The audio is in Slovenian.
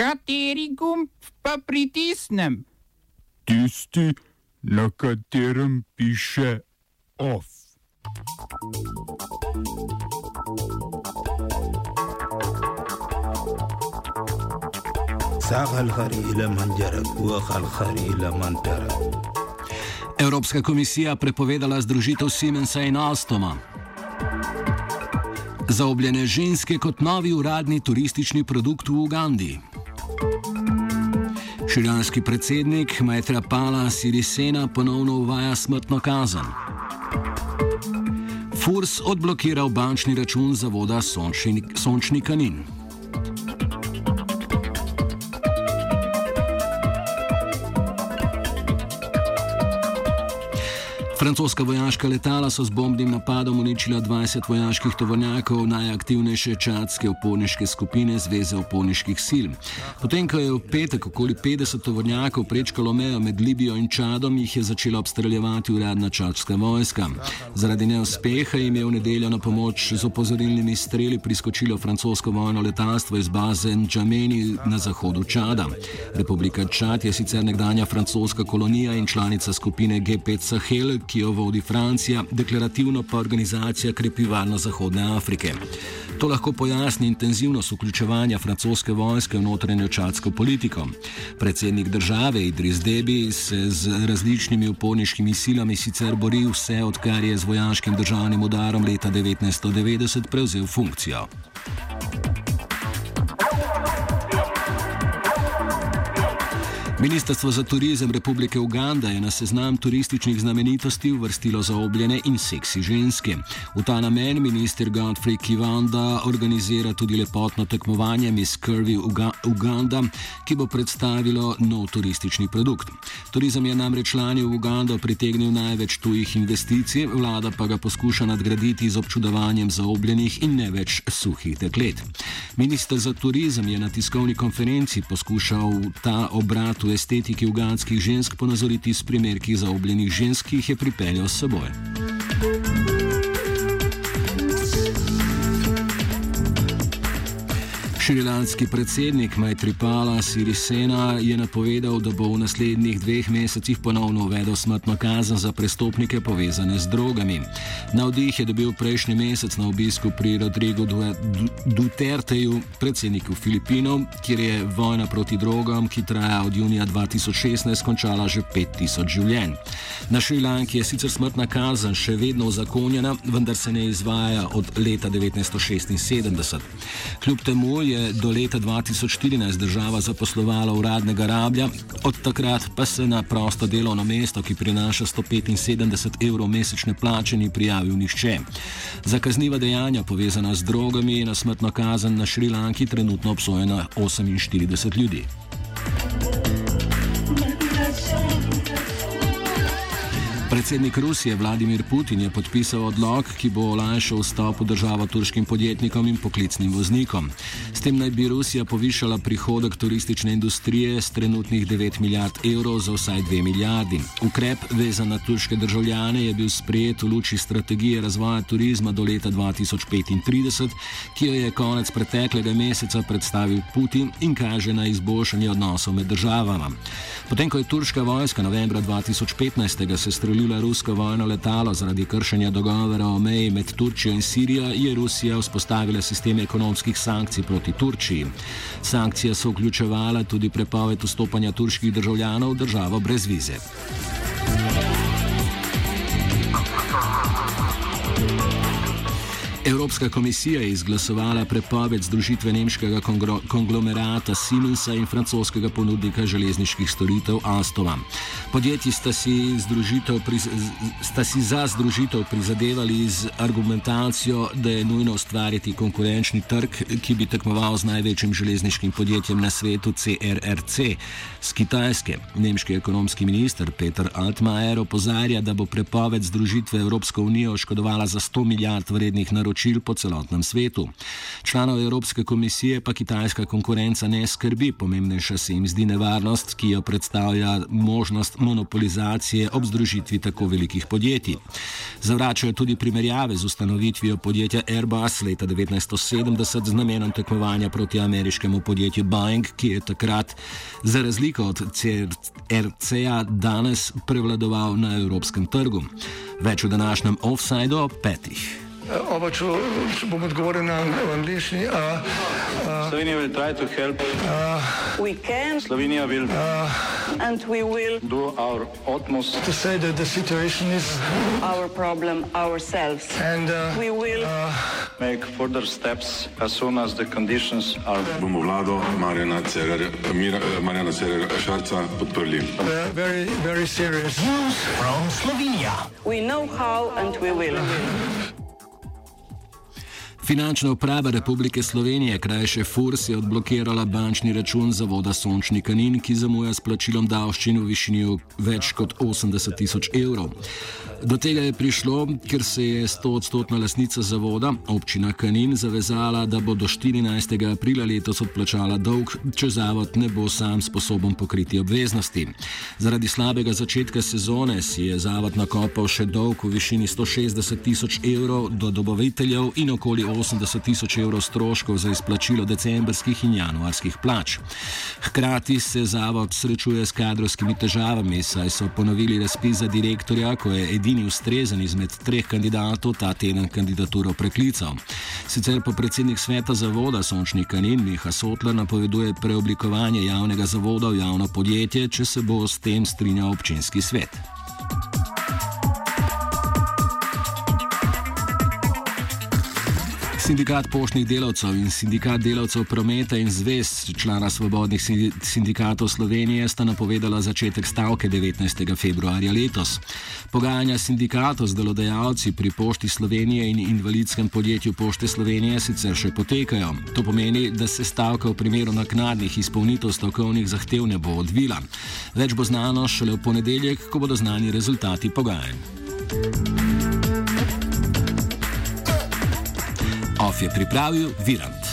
Kateri gumb pa pritisnem? Tisti, na katerem piše OF. Evropska komisija prepovedala združitev Siemensa in Alstoma. Zaobljene ženske kot novi uradni turistični produkt v Ugandi. Širjanski predsednik Majtra Pala Sirisena ponovno uvaja smrtno kazen. Furs odblokiral bančni račun zavoda Sončni, Sončni Kanin. Francoska vojaška letala so z bombnim napadom uničila 20 vojaških tovornjakov najaktivnejše čadske uporniške skupine Zveze uporniških sil. Potem, ko je v petek okoli 50 tovornjakov prečkalo mejo med Libijo in Čadom, jih je začela obstreljevati uradna čadska vojska. Zaradi neuspeha jim je v nedeljo na pomoč z opozorilnimi streli priskočilo francosko vojno letalstvo iz baze N'Djameni na zahodu Čada. Republika Čad je sicer nekdanja francoska kolonija in članica skupine G5 Sahel, ki jo vodi Francija, deklarativno pa organizacija krepi varnost Zahodne Afrike. To lahko pojasni intenzivnost vključevanja francoske vojske v notranjo čadsko politiko. Predsednik države Idris Debi se z različnimi uporniškimi silami sicer bori vse, odkar je z vojaškim državnim udarom leta 1990 prevzel funkcijo. Ministrstvo za turizem Republike Uganda je na seznam turističnih znamenitosti uvrstilo zaobljene in seksi ženske. V ta namen minister Godfrey Kivanda organizira tudi lepotno tekmovanje Miss Curvy Uga Uganda, ki bo predstavilo nov turistični produkt. Turizem je namreč lani v Ugando pritegnil največ tujih investicij, vlada pa ga poskuša nadgraditi z občudovanjem zaobljenih in ne več suhih deklet. Minister za turizem je na tiskovni konferenci poskušal ta obrat estetiki uganskih žensk ponazoriti s primerki zaobljenih žensk, ki jih je pripeljal s seboj. Šrilanski predsednik Majtripala Sirisena je napovedal, da bo v naslednjih dveh mesecih ponovno uvedel smrtno kazen za prestopnike povezane z drogami. Navdih je dobil prejšnji mesec na obisku pri Rodrigu Duterteju, predsedniku Filipinov, kjer je vojna proti drogam, ki traja od junija 2016, končala že 5000 življenj. Na Šrilanki je sicer smrtna kazen še vedno uzakonjena, vendar se ne izvaja od leta 1976. Kljub temu je do leta 2014 država zaposlovala uradnega rablja, od takrat pa se na prosto delovno mesto, ki prinaša 175 evrov mesečne plače, ni prijavil nihče. Za kazniva dejanja povezana z drogami je na smrtno kazen na Šrilanki trenutno obsojena 48 ljudi. Predsednik Rusije Vladimir Putin je podpisal odlog, ki bo olajšal vstop v državo turškim podjetnikom in poklicnim voznikom. S tem naj bi Rusija povišala prihodek turistične industrije z trenutnih 9 milijard evrov za vsaj 2 milijardi. Ukrep vezan na turške državljane je bil sprejet v luči strategije razvoja turizma do leta 2035, ki jo je konec preteklega meseca predstavil Putin in kaže na izboljšanje odnosov med državama. Potem, ko je turška vojska novembra 2015 se strelila ustrelila rusko vojno letalo zaradi kršenja dogovora o meji med Turčijo in Sirijo, je Rusija vzpostavila sistem ekonomskih sankcij proti Turčiji. Sankcije so vključevale tudi prepoved vstopanja turških državljanov v državo brez vize. Evropska komisija je izglasovala prepoved združitve nemškega konglomerata Siemensa in francoskega ponudnika železniških storitev Alstoma. Podjetji sta si, sta si za združitev prizadevali z argumentacijo, da je nujno ustvariti konkurenčni trg, ki bi tekmoval z največjim železniškim podjetjem na svetu CRRC. Z Kitajske nemški ekonomski minister Peter Altmaier opozarja, da bo prepoved združitve Evropsko unijo oškodovala za 100 milijard vrednih naročil naročil po celotnem svetu. Članov Evropske komisije pa kitajska konkurenca ne skrbi, pomembnejša se jim zdi nevarnost, ki jo predstavlja možnost monopolizacije ob združitvi tako velikih podjetij. Zavračajo tudi primerjave z ustanovitvijo podjetja Airbus leta 1970 z namenom tekmovanja proti ameriškemu podjetju Boeing, ki je takrat, za razliko od CRC-a, danes prevladoval na evropskem trgu. Več v današnjem offsajdu o petih. Oba, če, če bom odgovoril na angliški. Slovenija bo poskušala pomagati. Slovenija bo naredila svoj utmost, da bo rekla, da je situacija naš problem, ourselves. In da bomo naredili nadaljnje korake, as soon as the conditions are. Bomo vlado Marjana Cererja Šarca podprli. Zelo, zelo resno. From Slovenija. We know how and we will. Finančna uprava Republike Slovenije, krajše FURS, je odblokirala bančni račun zavoda Sončni Kanin, ki zamuja s plačilom davščin v višini več kot 80 tisoč evrov. Do tega je prišlo, ker se je 100-odstotna lasnica zavoda, občina Kanin, zavezala, da bo do 14. aprila letos odplačala dolg, če zavod ne bo sam sposoben pokriti obveznosti. Zaradi slabega začetka sezone si je zavod nakopal še dolg v višini 160 tisoč evrov do dobaviteljev in okoli 80 tisoč evrov stroškov za izplačilo decembrskih in januarskih plač. Hkrati se zavod srečuje s kadrovskimi težavami, saj so ponovili razpis za direktorja, ko je edini edini ustrezen izmed treh kandidatov ta teden kandidaturo preklical. Sicer pa predsednik sveta zavoda Sončni Kanin Miha Sotler napoveduje preoblikovanje javnega zavoda v javno podjetje, če se bo s tem strinjal občinski svet. Sindikat poštnih delavcev in sindikat delavcev prometa in zvest, člana svobodnih sindikatov Slovenije, sta napovedala začetek stavke 19. februarja letos. Pogajanja sindikatov z delodajalci pri pošti Slovenije in invalidskem podjetju Pošte Slovenije sicer še potekajo. To pomeni, da se stavka v primeru naknadnih izpolnitev stavkovnih zahtev ne bo odvila. Več bo znano šele v ponedeljek, ko bodo znani rezultati pogajanj. Of je pripravil Virant.